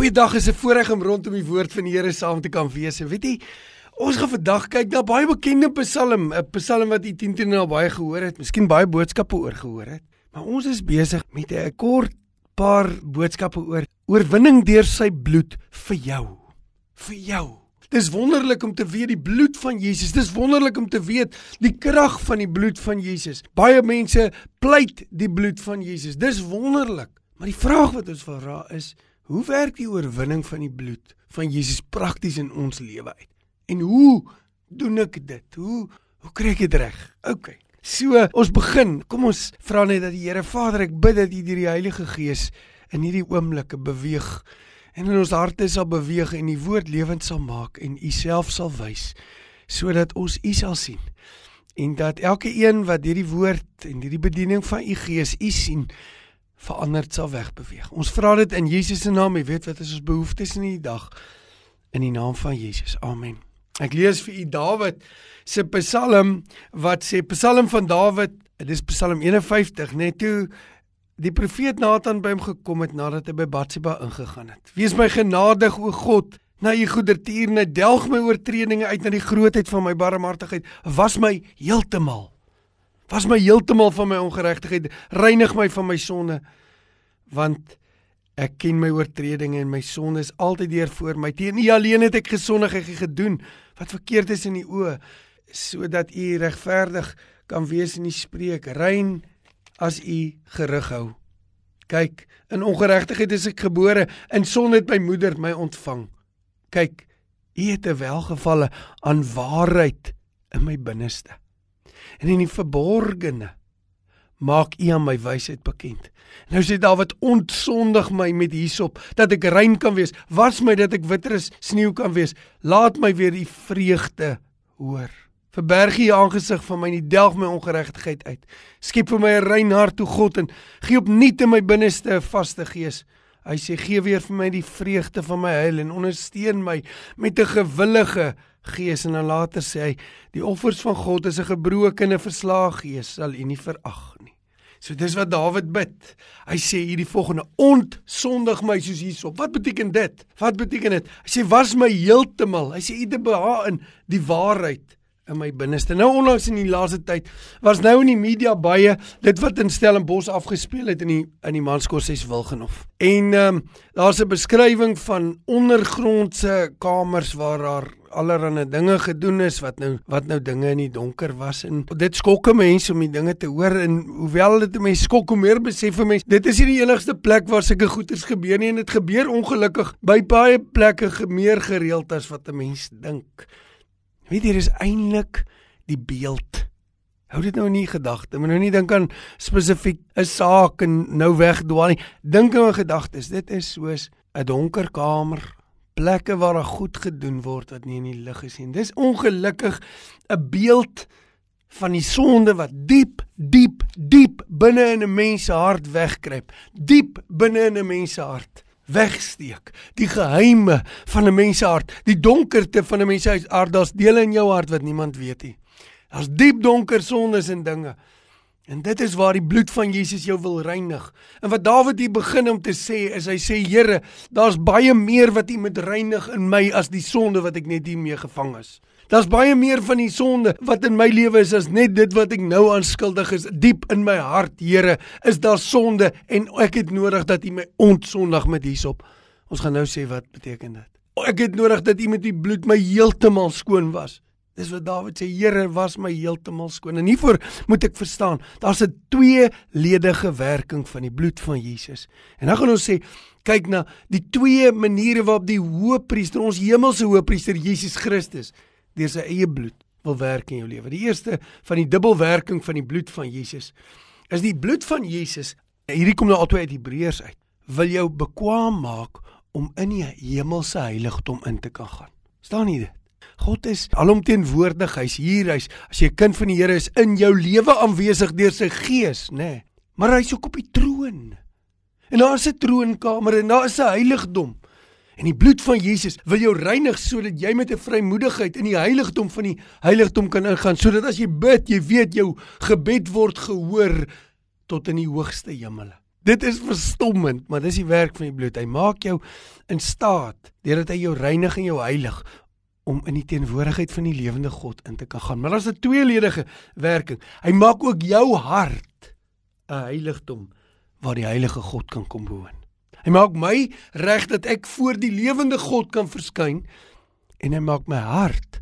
Goeiedag, is 'n voorreg om rondom die woord van die Here saam te kan wees. Weet jy, ons gaan vandag kyk na baie bekende Psalm, 'n Psalm wat u 10 teen al baie gehoor het, miskien baie boodskappe oor gehoor het. Maar ons is besig met 'n kort paar boodskappe oor oorwinning deur sy bloed vir jou. Vir jou. Dis wonderlik om te weet die bloed van Jesus. Dis wonderlik om te weet die krag van die bloed van Jesus. Baie mense pleit die bloed van Jesus. Dis wonderlik. Maar die vraag wat ons vra is, hoe werk die oorwinning van die bloed van Jesus prakties in ons lewe uit? En hoe doen ek dit? Hoe hoe kry ek dit reg? OK. So, ons begin. Kom ons vra net dat die Here Vader, ek bid dat U deur die Heilige Gees in hierdie oomblikke beweeg en in ons harte sal beweeg en die woord lewend sal maak en u self sal wys sodat ons u sal sien en dat elke een wat hierdie woord en hierdie bediening van u gees u sien veranderd sal wegbeweeg. Ons vra dit in Jesus se naam. Jy weet wat is ons behoeftes in hierdie dag in die naam van Jesus. Amen. Ek lees vir u Dawid se Psalm wat sê Psalm van Dawid, dit is Psalm 51, net toe die profeet Nathan by hom gekom het nadat hy by Batsheba ingegaan het. Wees my genadig o God, na u goedertierne, delg my oortredinge uit na die grootheid van my barmhartigheid, was my heeltemal. Was my heeltemal van my ongeregtigheid, reinig my van my sonde, want ek ken my oortredinge en my sonde is altyd deur voor my. Teen U alleen het ek gesondig en gedoen wat verkeerd is in U oë, sodat U regverdig kan wees in U spreek. Rein as u gerig hou. Kyk, in ongeregtigheid is ek gebore, in sonde het my moeder my ontvang. Kyk, u het 'n welgevalle aan waarheid in my binneste. En in die verborgene maak u aan my wysheid bekend. Nou sê Dawid, ontsondig my met hierop dat ek rein kan wees. Was my dat ek witter as sneeu kan wees. Laat my weer die vreugde hoor. Verberg U aangesig van my en delg my ongeregtigheid uit. Skep vir my 'n rein hart toe God en gee opnuut in my binneste 'n vaste gees. Hy sê gee weer vir my die vreugde van my heil en ondersteun my met 'n gewillige gees en dan later sê hy die offers van God is 'n gebroke en 'n verslae gees sal U nie verag nie. So dis wat Dawid bid. Hy sê hierdie volgende ontsondig my soos hierop. Wat beteken dit? Wat beteken dit? Hy sê was my heeltemal. Hy sê u te beha in die waarheid in my binneste. Nou onlangs in die laaste tyd was nou in die media baie dit wat in Stellenbosch afgespeel het in die in die Manskos Wilgenhof. En ehm um, daar's 'n beskrywing van ondergrondse kamers waar daar allerlei dinge gedoen is wat nou wat nou dinge in die donker was en dit skokke mense om die dinge te hoor en hoewel dit mense skok hoe meer besef vir mense dit is nie die enigste plek waar sulke goeters gebeur nie en dit gebeur ongelukkig by baie plekke meer gereeld as wat 'n mens dink. Weet jy, dis eintlik die beeld. Hou dit nou in gedagte. Moet nou nie dink aan spesifiek 'n saak en nou wegdwaal nie. Dink aan gedagtes. Dit is soos 'n donker kamer, plekke waar daar goed gedoen word wat nie in die lig is nie. Dis ongelukkig 'n beeld van die sonde wat diep, diep, diep binne in 'n mens se hart wegkruip. Diep binne in 'n mens se hart wegsteek. Die geheime van 'n mens se hart, die donkerte van 'n mens se hart, daar's dele in jou hart wat niemand weet nie. Daar's diep donker sondes en dinge. En dit is waar die bloed van Jesus jou wil reinig. En wat Dawid hier begin om te sê is hy sê Here, daar's baie meer wat U moet reinig in my as die sonde wat ek net hiermee gevang is. Daar's baie meer van die sonde wat in my lewe is as net dit wat ek nou aanskuldig is. Diep in my hart, Here, is daar sonde en ek het nodig dat U my ontsondig met hierop. Ons gaan nou sê wat beteken dit. Ek het nodig dat U met U bloed my heeltemal skoon was. Dis wat Dawid sê, Here, was my heeltemal skoon. En hiervoor moet ek verstaan, daar's 'n tweeledige werking van die bloed van Jesus. En dan gaan ons sê, kyk na die twee maniere waarop die hoëpriester, ons hemelse hoëpriester Jesus Christus deur sy eie bloed wil werk in jou lewe. Die eerste van die dubbelwerking van die bloed van Jesus is die bloed van Jesus. Hierdie kom nou altyd uit Hebreërs uit. Wil jou bekwam maak om in die hemelse heiligdom in te kan gaan. Staan nie dit? God is alomteenwoordig. Hy's hier. Hy's as jy kind van die Here is in jou lewe aanwesig deur sy gees, nê? Nee. Maar hy's ook op die troon. En daar is 'n troonkamer en daar is 'n heiligdom. En die bloed van Jesus wil jou reinig sodat jy met 'n vrymoedigheid in die heiligdom van die heiligdom kan ingaan sodat as jy bid, jy weet jou gebed word gehoor tot in die hoogste hemele. Dit is verstommend, maar dis die werk van die bloed. Hy maak jou in staat deurdat hy jou reinig en jou heilig om in die teenwoordigheid van die lewende God in te kan gaan. Maar daar's 'n tweeledige werking. Hy maak ook jou hart 'n heiligdom waar die heilige God kan kom woon. Hy maak my reg dat ek voor die lewende God kan verskyn en hy maak my hart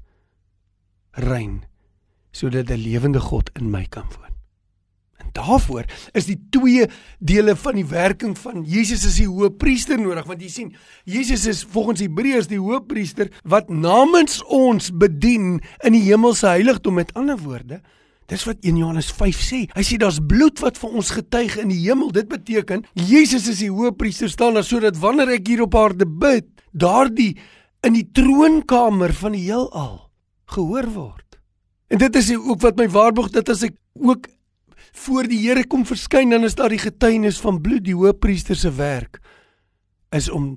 rein sodat die lewende God in my kan woon. En daarvoor is die twee dele van die werking van Jesus as die hoëpriester nodig want jy sien Jesus is volgens Hebreërs die hoëpriester wat namens ons bedien in die hemelse heiligdom met ander woorde Dis wat 1 Johannes 5 sê. Hy sê daar's bloed wat vir ons getuig in die hemel. Dit beteken Jesus is die hoëpriester staan daar sodat wanneer ek hier op aarde bid, daardie in die troonkamer van die heelal gehoor word. En dit is ook wat my waarborg dat as ek ook voor die Here kom verskyn dan is daar die getuienis van bloed die hoëpriester se werk is om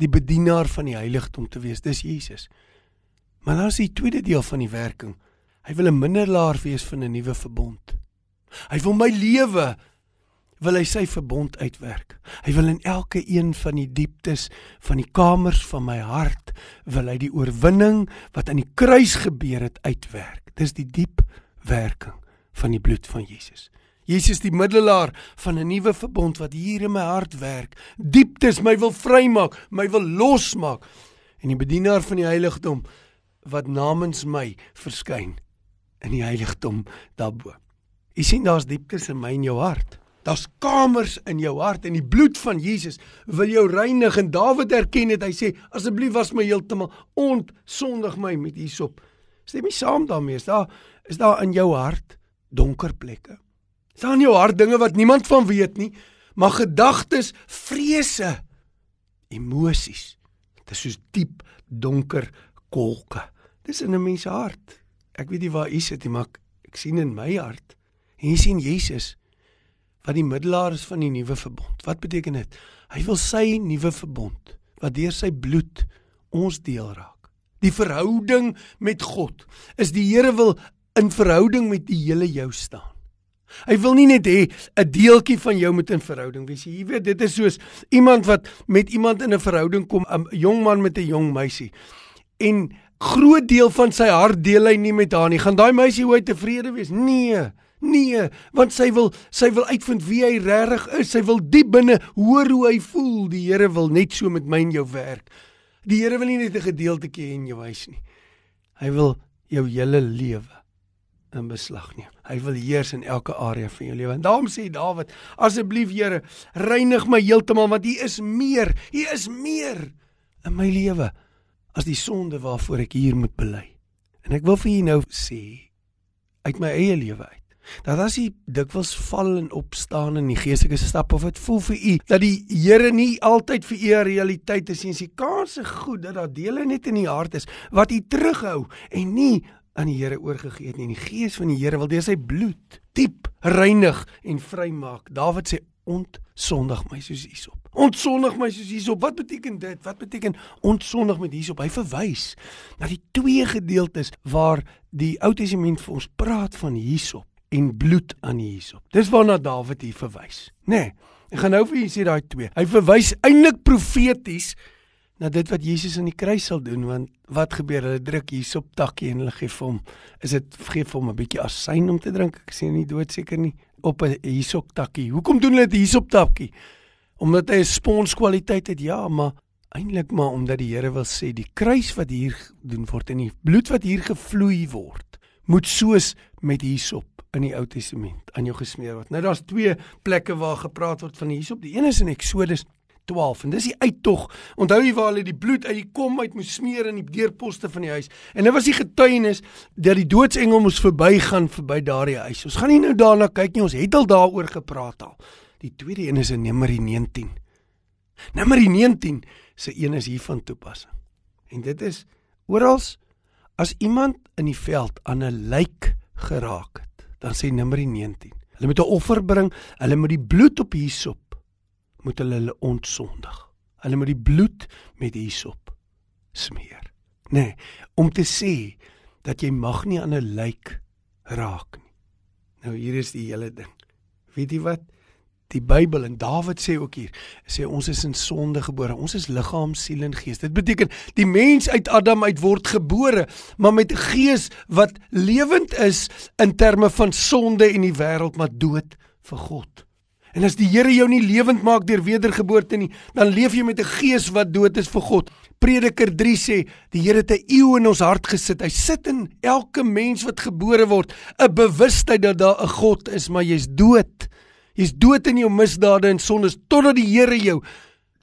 die bedienaar van die heiligdom te wees. Dis Jesus. Maar dan is die tweede deel van die werking. Hy wil 'n middelaar wees van 'n nuwe verbond. Hy wil my lewe wil hy sy verbond uitwerk. Hy wil in elke een van die dieptes van die kamers van my hart wil hy die oorwinning wat aan die kruis gebeur het uitwerk. Dis die diep werking van die bloed van Jesus. Jesus die middelaar van 'n nuwe verbond wat hier in my hart werk. Dieptes my wil vrymaak, my wil losmaak. En die bedienaar van die heiligdom wat namens my verskyn in die heiligdom daarbo. Jy sien daar's dieptes in my en jou hart. Daar's kamers in jou hart en die bloed van Jesus wil jou reinig en Dawid erken dit. Hy sê asseblief was my heeltemal ontsondig my met hierop. Stem jy saam daarmee? Is daar is daar in jou hart donker plekke. Staan jou hart dinge wat niemand van weet nie, maar gedagtes, vrese, emosies. Dit is soos diep donker kolke. Dis in 'n mens se hart. Ek weet nie waar u sit nie, maar ek sien in my hart. En jy sien Jesus wat die middelaar is van die nuwe verbond. Wat beteken dit? Hy wil sy nuwe verbond wat deur sy bloed ons deel raak. Die verhouding met God is die Here wil in verhouding met die hele jou staan. Hy wil nie net hê 'n deeltjie van jou moet in verhouding wees. Jy weet, dit is soos iemand wat met iemand in 'n verhouding kom, 'n jong man met 'n jong meisie. En groot deel van sy hart deel hy nie met haar nie. Gaan daai meisie ooit tevrede wees? Nee. Nee, want sy wil sy wil uitvind wie hy regtig is. Sy wil diep binne hoor hoe hy voel. Die Here wil net so met my en jou werk. Die Here wil nie net 'n gedeeltjie in jou huis nie. Hy wil jou hele lewe in beslag neem. Hy wil heers in elke area van jou lewe. En daarom sê Dawid: Asseblief Here, reinig my heeltemal want U is meer. U is meer in my lewe as die sonde waarvoor ek hier moet bely. En ek wil vir u nou sê uit my eie lewe uit. Dat as jy dikwels val en opstaan in die geestelike stap of dit voel vir u dat die Here nie altyd vir u 'n realiteit is nie, is die kans se goed dat daar dele net in die hart is wat u terughou en nie aan die Here oorgegee het nie. Die Gees van die Here wil deur sy bloed diep reinig en vrymaak. Dawid sê ontsondig my soos hierop. Ontsondig my soos hierop. Wat beteken dit? Wat beteken ontsondig met hierop? Hy verwys na die twee gedeeltes waar die Ou Testament vir ons praat van hierop en bloed aan hierop. Dis waarna Dawid hier verwys. Nê? Nee, ek gaan nou vir julle sê daai twee. Hy verwys eintlik profeties na dit wat Jesus aan die kruis sal doen want wat gebeur? Hulle druk hier op takkie en hulle gee vir hom is dit gee vir hom 'n bietjie asyn om te drink? Ek sien nie dood seker nie. Op 'n hierop takkie. Hoekom doen hulle dit hierop takkie? Omdat hy 'n spons kwaliteit het ja maar eintlik maar omdat die Here wil sê die kruis wat hier doen word en die bloed wat hier gevloei word moet soos met hierop in die Ou Testament aan jou gesmeer word. Nou daar's twee plekke waar gepraat word van hierop die een is in Eksodus 12 en dis die uittog. Onthou jy waar hulle die bloed uit die kom uit moes smeer in die deurposte van die huis. En dit was die getuienis dat die doodsengel moes verbygaan verby daardie huis. Ons gaan nie nou daarna kyk nie, ons het al daaroor gepraat al. Die tweede een is in Numeri 19. Numeri 19 se een is hier van toepassing. En dit is oral as iemand in die veld aan 'n lijk geraak het, dan sê Numeri 19. Hulle moet 'n offer bring, hulle moet die bloed op hierop moet hulle hulle ontsondig. Hulle moet die bloed met hysop smeer. Nee, om te sê dat jy mag nie aan 'n lijk raak nie. Nou hier is die hele ding. Weet jy wat? die Bybel en Dawid sê ook hier, sê ons is in sonde gebore. Ons is liggaam, siel en gees. Dit beteken die mens uit Adam uit word gebore, maar met 'n gees wat lewend is in terme van sonde en die wêreld, maar dood vir God. En as die Here jou nie lewend maak deur wedergeboorte nie, dan leef jy met 'n gees wat dood is vir God. Prediker 3 sê, die Here het 'n eeu in ons hart gesit. Hy sit in elke mens wat gebore word, 'n bewustheid dat daar 'n God is, maar jy's dood. Jy's dood in jou misdade en sondes totdat die Here jou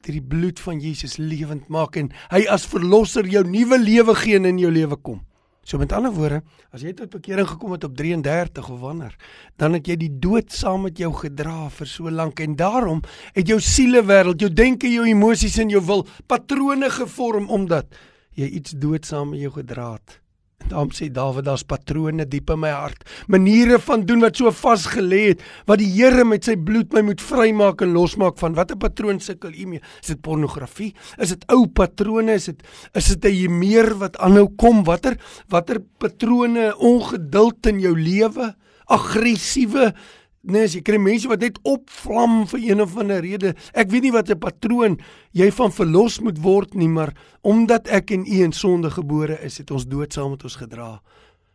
deur die bloed van Jesus lewend maak en hy as verlosser jou nuwe lewe gee en in jou lewe kom. So met ander woorde, as jy tot bekering gekom het op 33 of wanneer, dan het jy die dood saam met jou gedra vir so lank en daarom het jou sielewêreld, jou denke, jou emosies en jou wil patrone gevorm omdat jy iets dood saam met jou gedra het. En daarom sê Dawid daar's patrone diep in my hart, maniere van doen wat so vasgelê het, wat die Here met sy bloed my moet vrymaak en losmaak van watter patroon sukkel u mee? Is dit pornografie? Is dit ou patrone? Is dit is dit 'n meer wat aanhou kom? Watter watter patrone ongeduld in jou lewe? Aggressiewe Nee, as jy kry mense wat net opvlam vir een of ander rede. Ek weet nie wat 'n patroon jy van verlos moet word nie, maar omdat ek en u in sonde gebore is, het ons dood saam met ons gedra.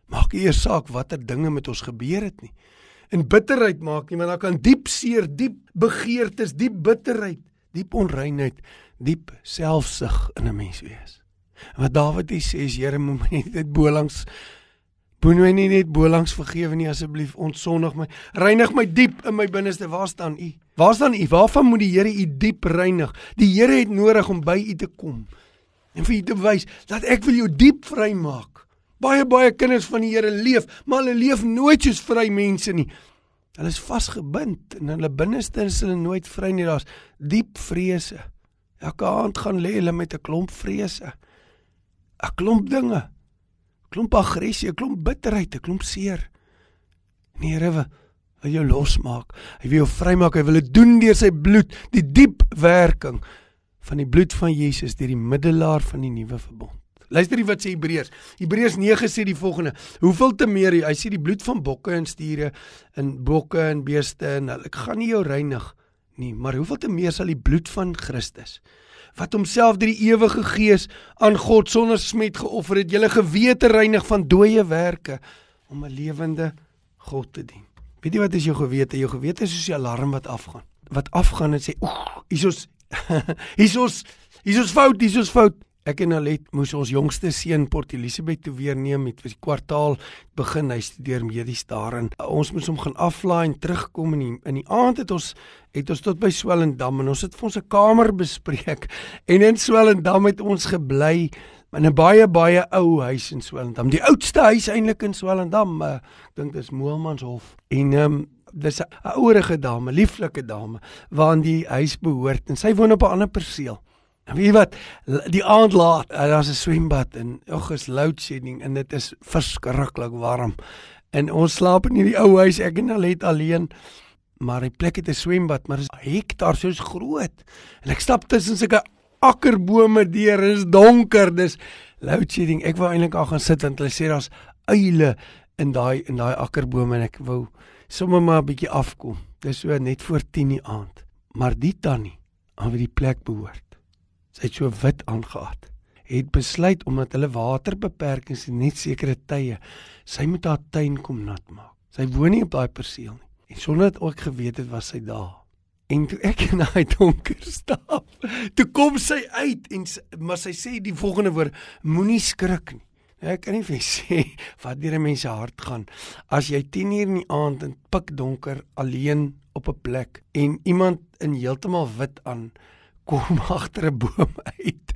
Maak eers saak watter dinge met ons gebeur het nie. In bitterheid maak nie, want dan kan diep seer, diep begeertes, diep bitterheid, diep onreinheid, diep selfsug in 'n mens wees. En wat Dawid sê is Here moet my net bolangs Moenie my nie net bolangs vergewe nie asseblief. Ontsondig my. Reinig my diep in my binneste. Waar staan U? Waar staan U? Waarvan moet die Here U diep reinig? Die Here het nodig om by U te kom en vir U te wys dat ek wil jou diep vrymaak. Baie baie kinders van die Here leef, maar hulle leef nooit soos vry mense nie. Hulle is vasgebind in hulle binneste en hulle nooit vry nie. Daar's diep vrese. Elke aand gaan lê hulle met 'n klomp vrese. 'n Klomp dinge klomp aggressie, 'n klomp bitterheid, 'n klomp seer. En die Here wil jou losmaak. Hy wil jou vrymaak. Hy wil dit doen deur sy bloed, die diep werking van die bloed van Jesus deur die middelaar van die nuwe verbond. Luister hier wat sê Hebreërs. Hebreërs 9 sê die volgende: Hoeveel te meer hy sê die bloed van bokke en stiere en bokke en beeste en ek gaan nie jou reinig nie, maar hoeveel te meer sal die bloed van Christus wat homself deur die ewige gees aan God sonder smet geoffer het, julle gewete reinig van dooie werke om 'n lewende God te dien. Weet jy wat is jou gewete? Jou gewete is soos 'n alarm wat afgaan. Wat afgaan en sê, "Oeg, hier's ons hier's ons hier's ons fout, hier's ons fout." Ek en Alet moes ons jongste seun Port Elizabeth toe weer neem met die kwartaal begin hy studeer medies daarin. Ons moes hom gaan aflaai en terugkom in die, in die aand het ons het ons tot by Swellendam en ons het vir ons 'n kamer bespreek en in Swellendam het ons gebly in 'n baie baie ou huis in Swellendam. Die oudste huis eintlik in Swellendam. Uh, ek dink dis Moelmanshof. En ehm um, dis 'n ouerige dame, lieflike dame waaraan die huis behoort en sy woon op 'n ander perseel. En weet wat? Die aand laat, uh, daar's 'n swembad en ag is load shedding en dit is verskriklik warm. En ons slaap in hierdie ou huis, ek en Alet alleen. Maar die plek het 'n swembad, maar dit is hektaar soos groot. En ek stap tussen sulke akkerbome deur, dit is donker, dis load shedding. Ek wou eintlik al gaan sit want hulle sê daar's uile in daai in daai akkerbome en ek wou sommer maar 'n bietjie afkom. Dis so net voor 10:00 die aand. Maar die tannie aan wie die plek behoort sy het so wit aangetree het besluit omdat hulle waterbeperkings en net sekere tye sy moet haar tuin kom nat maak. Sy woon nie op daai perseel nie. En sonder dat ek geweet het was sy daar. En toe ek in daai donker stap, toe kom sy uit en maar sy sê die volgende woord: Moenie skrik nie. Nou, ek kan nie vir sê wat deur 'n mens se hart gaan as jy 10 uur in die aand in pikdonker alleen op 'n plek en iemand in heeltemal wit aan kom agter 'n boom uit.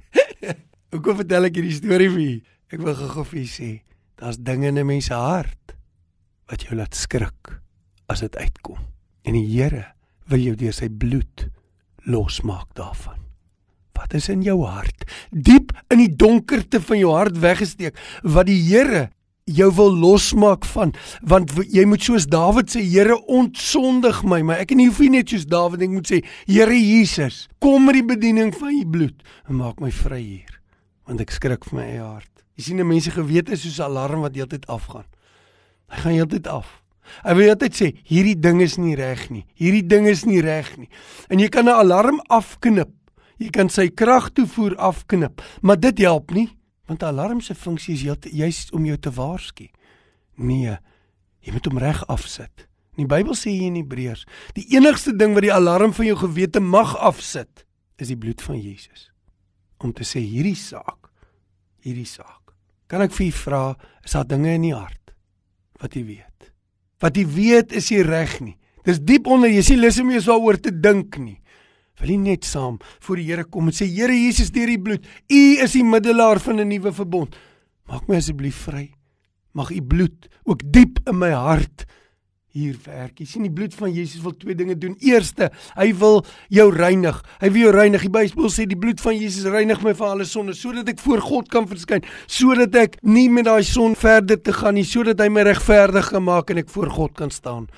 Hoekom vertel ek hierdie storie vir u? Ek wil gou vir u sê, daar's dinge in 'n mens se hart wat jou laat skrik as dit uitkom. En die Here wil jou deur sy bloed losmaak daarvan. Wat is in jou hart? Diep in die donkerte van jou hart weggesteek wat die Here jou wil losmaak van want jy moet soos Dawid sê Here ontsondig my maar ek en nie hoef nie net soos Dawid ek moet sê Here Jesus kom met die bediening van u bloed en maak my vry hier want ek skrik vir my eie hart jy sien 'n mens se gewete soos 'n alarm wat heeltyd afgaan hy gaan heeltyd af Hy wil altyd sê hierdie ding is nie reg nie. Hierdie ding is nie reg nie. En jy kan 'n alarm afknip. Jy kan sy kragtoevoer afknip, maar dit help nie want 'n alarm se funksie is juist om jou te waarsku. Nee, jy moet hom reg afsit. Die Bybel sê hier in Hebreërs, die enigste ding wat die alarm van jou gewete mag afsit, is die bloed van Jesus. Om te sê hierdie saak, hierdie saak. Kan ek vir u vra, is daar dinge in die hart wat u weet? wat jy weet is jy reg nie. Dis diep onder jy sien lus om jy daaroor te dink nie. Wil jy net saam voor die Here kom en sê Here Jesus deur die bloed, U is die middelaar van 'n nuwe verbond. Maak my asseblief vry. Mag U bloed ook diep in my hart hier werk. Jy sien die bloed van Jesus wil twee dinge doen. Eerste, hy wil jou reinig. Hy wil jou reinig. Die Bybel sê die bloed van Jesus reinig my van alle sonde sodat ek voor God kan verskyn, sodat ek nie met daai son verder te gaan nie, sodat hy my regverdig gemaak en ek voor God kan staan.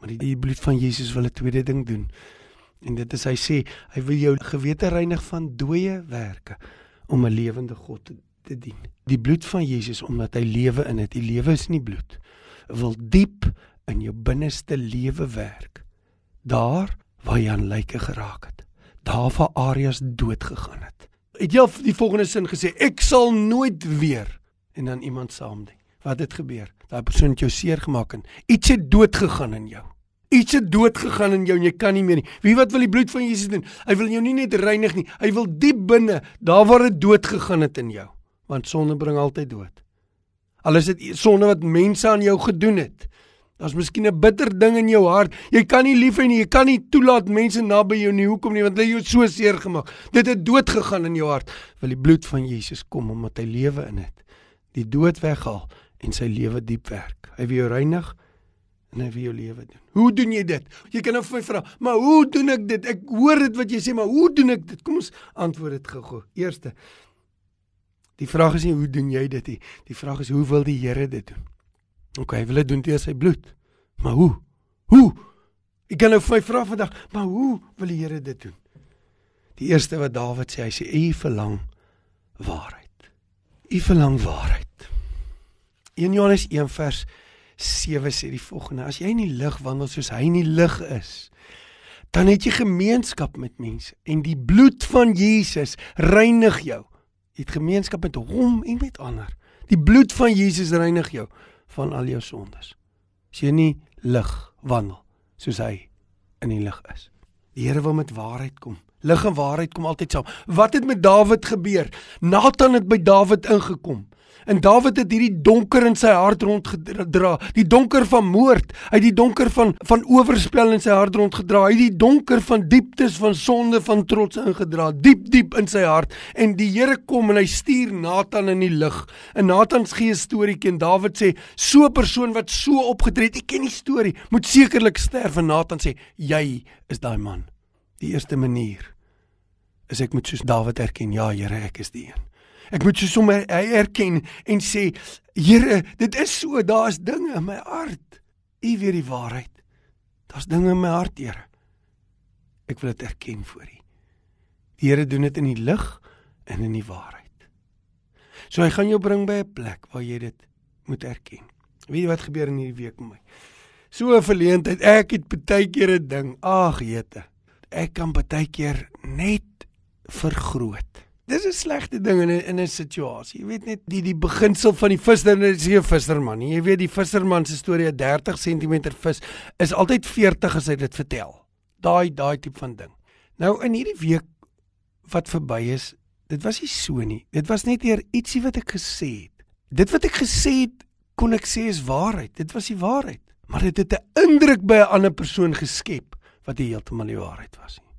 Maar die, die bloed van Jesus wil 'n tweede ding doen. En dit is hy sê, hy wil jou gewete reinig van dooie werke om 'n lewende God te, te dien. Die bloed van Jesus omdat hy lewe in dit. Die lewe is nie bloed. Wil diep in jou binneste lewe werk. Daar waar jy aan lyke geraak het. Daar waar areas dood gegaan het. Het jy die volgende sin gesê, ek sal nooit weer en dan iemand saam ding. Wat het gebeur? Daai persoon het jou seer gemaak en iets het dood gegaan in jou. Iets het dood gegaan in jou en jy kan nie meer nie. Wie wat wil die bloed van Jesus doen? Hy wil jou nie net reinig nie, hy wil diep binne, daar waar dit dood gegaan het in jou. Want sonde bring altyd dood. Al is dit sonde wat mense aan jou gedoen het. Daar's miskien 'n bitter ding in jou hart. Jy kan nie lief hê nie. Jy kan nie toelaat mense naby jou nie. Hoekom nie? Want hulle jou so seer gemaak. Dit het dood gegaan in jou hart. Wil die bloed van Jesus kom omdat hy lewe in het. Die dood weghaal en sy lewe diep werk. Hy wil jou reinig en hy wil jou lewe doen. Hoe doen jy dit? Jy kan nou vir my vra, "Maar hoe doen ek dit?" Ek hoor dit wat jy sê, maar hoe doen ek dit? Kom ons antwoord dit gou-gou. Eerste Die vraag is nie hoe doen jy dit nie. Die vraag is hoe wil die Here dit doen? OK, hy wil dit doen deur sy bloed. Maar hoe? Hoe? Ek kan nou vir my vra vandag, maar hoe wil die Here dit doen? Die eerste wat Dawid sê, hy sê u verlang waarheid. U verlang waarheid. 1 Johannes 1 vers 7 sê die volgende: As jy in die lig wandel soos hy in die lig is, dan het jy gemeenskap met mense en die bloed van Jesus reinig jou. Jy het gemeenskap met hom en met ander. Die bloed van Jesus reinig jou van al jou sondes. As jy nie lig wandel soos hy in die lig is. Die Here wil met waarheid kom. Lig en waarheid kom altyd saam. Wat het met Dawid gebeur? Nathan het by Dawid ingekom. En Dawid het hierdie donker in sy hart rondgedra, die donker van moord, hy die donker van van oorspel in sy hart rondgedra, hy die donker van dieptes van sonde van trots ingedra, diep diep in sy hart. En die Here kom en hy stuur Nathan in die lig. En Nathan gee 'n storieetjie en Dawid sê, so 'n persoon wat so opgetree het, ek ken die storie, moet sekerlik sterf en Nathan sê, jy is daai man. Die eerste manier is ek moet soos Dawid erken, ja Here, ek is die een. Ek moet so sommer erken en sê, Here, dit is so, daar's dinge in my hart. U weet die waarheid. Daar's dinge in my hart, Here. Ek wil dit erken voor U. Die Here doen dit in die lig en in die waarheid. So hy gaan jou bring by 'n plek waar jy dit moet erken. Weet jy wat gebeur in hierdie week met my? So 'n verleentheid. Ek het baie keer 'n ding. Ag, jete. Ek kan baie keer net vergroot. Dis 'n slegte ding in 'n in 'n situasie. Jy weet net die die beginsel van die visser is nie 'n visserman nie. Jy weet die visserman se storie, 'n 30 cm vis is altyd 40 as hy dit vertel. Daai daai tipe van ding. Nou in hierdie week wat verby is, dit was nie so nie. Dit was net eer ietsie wat ek gesê het. Dit wat ek gesê het, kon ek sê is waarheid. Dit was die waarheid. Maar dit het 'n indruk by 'n ander persoon geskep wat heeltemal die waarheid was nie.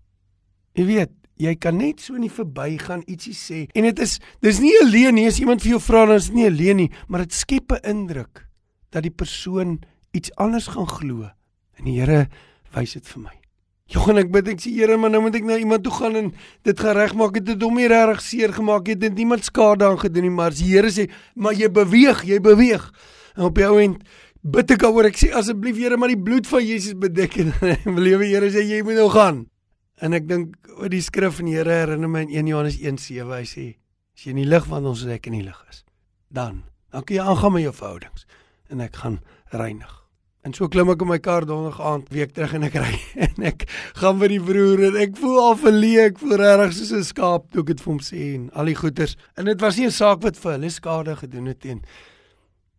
Jy weet, jy kan net so nie verbygaan ietsie sê. En dit is dis nie alleen nie as iemand vir jou vra dan is dit nie alleen nie maar dit skep 'n indruk dat die persoon iets anders gaan glo. En die Here wys dit vir my. Johan ek bid ek sê Here maar nou moet ek na iemand toe gaan en dit gaan regmaak het dit hom nie regtig seer gemaak het dit niemand skade aan gedoen nie maar as die Here sê maar jy beweeg jy beweeg. En op jou end bid ek oor ek sê asseblief Here maar die bloed van Jesus bedek en wil lewe Here sê jy moet nou gaan En ek dink oor die skrif van die Here herinner my in 1 Johannes 1:7 hy sê as jy in die lig wandel soos ek in die lig is dan dan kan jy aangaan met jou verhoudings en ek gaan reinig En so klim ek in my kar donderdag aand week terug en ek ry en ek gaan by die broer en ek voel al verleë, ek voel regtig soos 'n skaap toe ek dit vir hom sê en al die goeters. En dit was nie 'n saak wat vir hulle skade gedoen het teen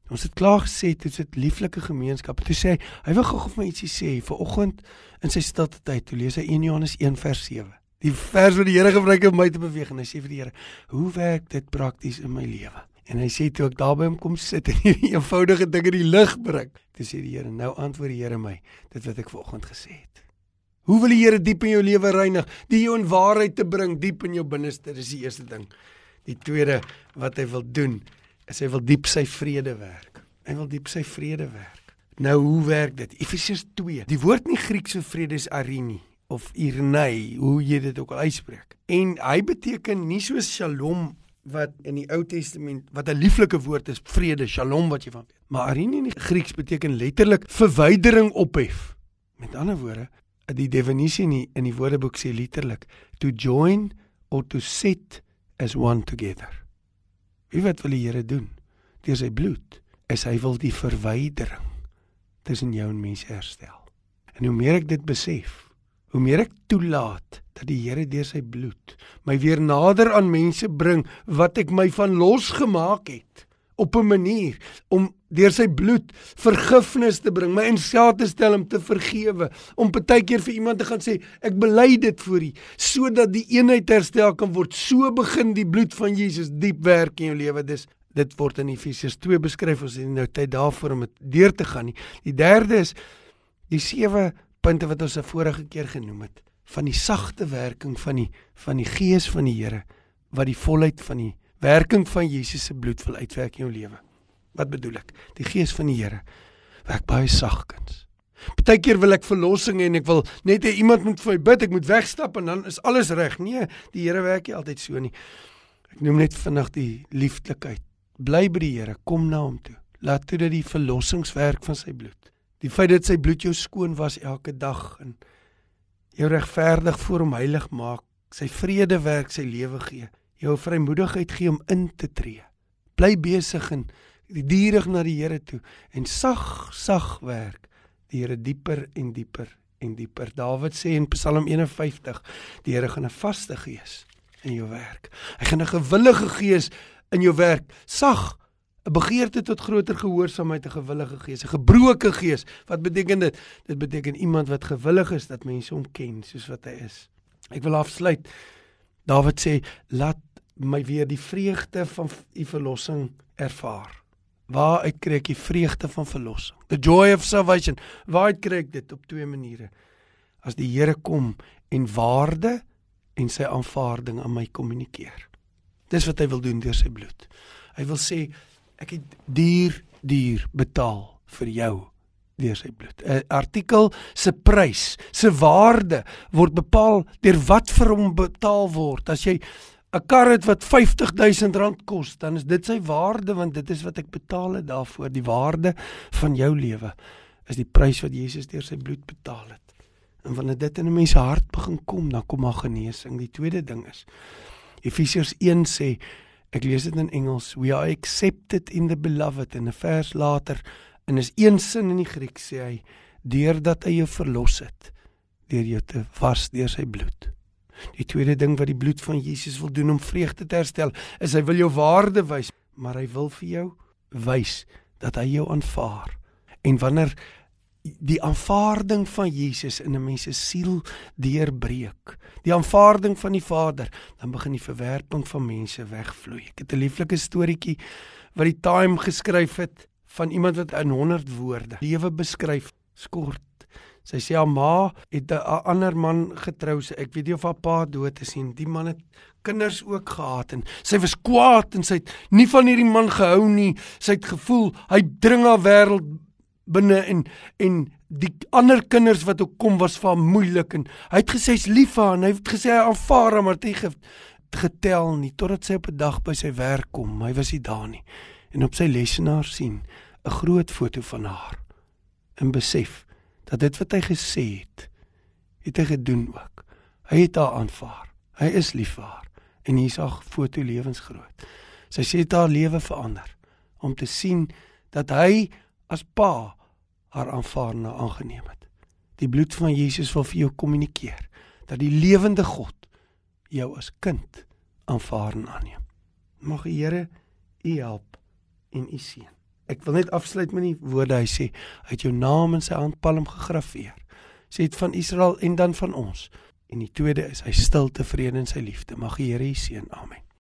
Ons het klaar gesê dit is 'n lieflike gemeenskap. Toe sê hy, hy wil gou vir my ietsie sê vir oggend in sy stilte tyd. Toe lees hy 1 Johannes 1 vers 7. Die vers wat die Here gebruik om my te beweeg en hy sê vir die Here, "Hoe werk dit prakties in my lewe?" En hy sê toe ek daar by hom kom sit en hierdie eenvoudige ding in die lig bring, toe sê die Here, "Nou antwoord die Here my dit wat ek vanoggend gesê het." Hoe wil die Here diep in jou lewe reinig, die jou in waarheid te bring diep in jou binneste? Dis die eerste ding. Die tweede wat hy wil doen is hy wil diep sy vrede werk. Hy wil diep sy vrede werk. Nou hoe werk dit? Efesiërs 2. Die woord in Grieks vir vrede is arini of irnei, hoe jy dit ook al uitspreek. En hy beteken nie soos shalom wat in die Ou Testament wat 'n lieflike woord is, vrede, shalom wat jy van weet. Maar arini in die Grieks beteken letterlik verwydering ophef. Met ander woorde, die definisie in die, in die Woordeboek sê letterlik to join or to set as one together. Wie wat wil die Here doen? Deur sy bloed is hy wil die verwydering tussen jou en mense herstel. En hoe meer ek dit besef, hoe meer ek toelaat dat die Here deur sy bloed my weer nader aan mense bring wat ek my van losgemaak het op 'n manier om deur sy bloed vergifnis te bring, my in staat te stel om te vergewe, om baie keer vir iemand te gaan sê ek bely dit voor U sodat die eenheid herstel kan word. So begin die bloed van Jesus diep werk in jou lewe. Dis dit word in Efesiërs 2 beskryf. Ons het nou tyd daarvoor om dit deur te gaan nie. Die derde is die sewe punte wat ons 'n vorige keer genoem het van die sagte werking van die van die gees van die Here wat die volheid van die werking van Jesus se bloed wil uitwerk in jou lewe. Wat bedoel ek? Die gees van die Here werk baie sagkens. Partykeer wil ek verlossing en ek wil net hê iemand moet vir my bid, ek moet wegstap en dan is alles reg. Nee, die Here werk nie altyd so nie. Ek noem net vinnig die liefdelikheid. Bly by die Here, kom na hom toe. Laat toe dat die verlossingswerk van sy bloed. Die feit dat sy bloed jou skoon was elke dag en jou regverdig voor hom heilig maak, sy vrede werk, sy lewe gee jou vrymoedigheid gee om in te tree. Bly besig en dierig na die Here toe en sag sag werk die Here dieper en dieper en dieper. Dawid sê in Psalm 51, die Here gaan 'n vaste gees in jou werk. Hy gaan 'n gewillige gees in jou werk. Sag 'n begeerte tot groter gehoorsaamheid, 'n gewillige gees, 'n gebroke gees. Wat beteken dit? Dit beteken iemand wat gewillig is dat mense hom ken soos wat hy is. Ek wil afsluit. Dawid sê, "Laat my weer die vreugde van u verlossing ervaar. Waar uit kry ek die vreugde van verlossing? The joy of salvation. Waar uit kry ek dit op twee maniere? As die Here kom en waarde en sy aanvaarding aan my kommunikeer. Dis wat hy wil doen deur sy bloed. Hy wil sê ek het duur duur betaal vir jou deur sy bloed. 'n Artikel se prys, se waarde word bepaal deur wat vir hom betaal word. As jy 'n kar het wat R50000 kos, dan is dit sy waarde want dit is wat ek betaal het daarvoor. Die waarde van jou lewe is die prys wat Jesus deur sy bloed betaal het. En wanneer dit in 'n mens se hart begin kom, dan kom daar genesing. Die tweede ding is Efesiërs 1 sê, ek lees dit in Engels, we are accepted in the beloved en 'n vers later in is een sin in die Grieks sê hy, deurdat hy jou verlos het deur jou te was deur sy bloed. Die tweede ding wat die bloed van Jesus wil doen om vreugde te herstel, is hy wil jou waarde wys, maar hy wil vir jou wys dat hy jou aanvaar. En wanneer die aanvaarding van Jesus in 'n mens se siel deurbreek, die aanvaarding van die Vader, dan begin die verwerping van mense wegvloei. Ek het 'n lieflike storieetjie wat die Time geskryf het van iemand wat in 100 woorde lewe beskryf skort Sy sê haar ma het 'n ander man getrou. Ek weet nie of haar pa dood is nie. Die man het kinders ook gehad en sy was kwaad en sy het nie van hierdie man gehou nie. Sy het gevoel hy dring haar wêreld binne en en die ander kinders wat ook kom was vir haar moeilik en hy het gesê hy's lief vir haar en hy het gesê hy aanvaar haar maar dit getel nie totdat sy op 'n dag by sy werk kom. Hy was nie daar nie en op sy lesenaar sien 'n groot foto van haar en besef dat dit wat hy gesê het, het hy gedoen ook. Hy het haar aanvaar. Hy is lief vir haar en hier's haar foto lewensgroot. Sy sê dit haar lewe verander om te sien dat hy as pa haar aanvaar en aangeneem het. Die bloed van Jesus wil vir jou kommunikeer dat die lewende God jou as kind aanvaar en aanneem. Mag die Here u help en u seën. Ek wil net afsluit met die woorde hy sê, hy het jou naam in sy handpalm gegraveer. Sê dit van Israel en dan van ons. En die tweede is hy stil tevrede in sy liefde. Mag die Here u seën. Amen.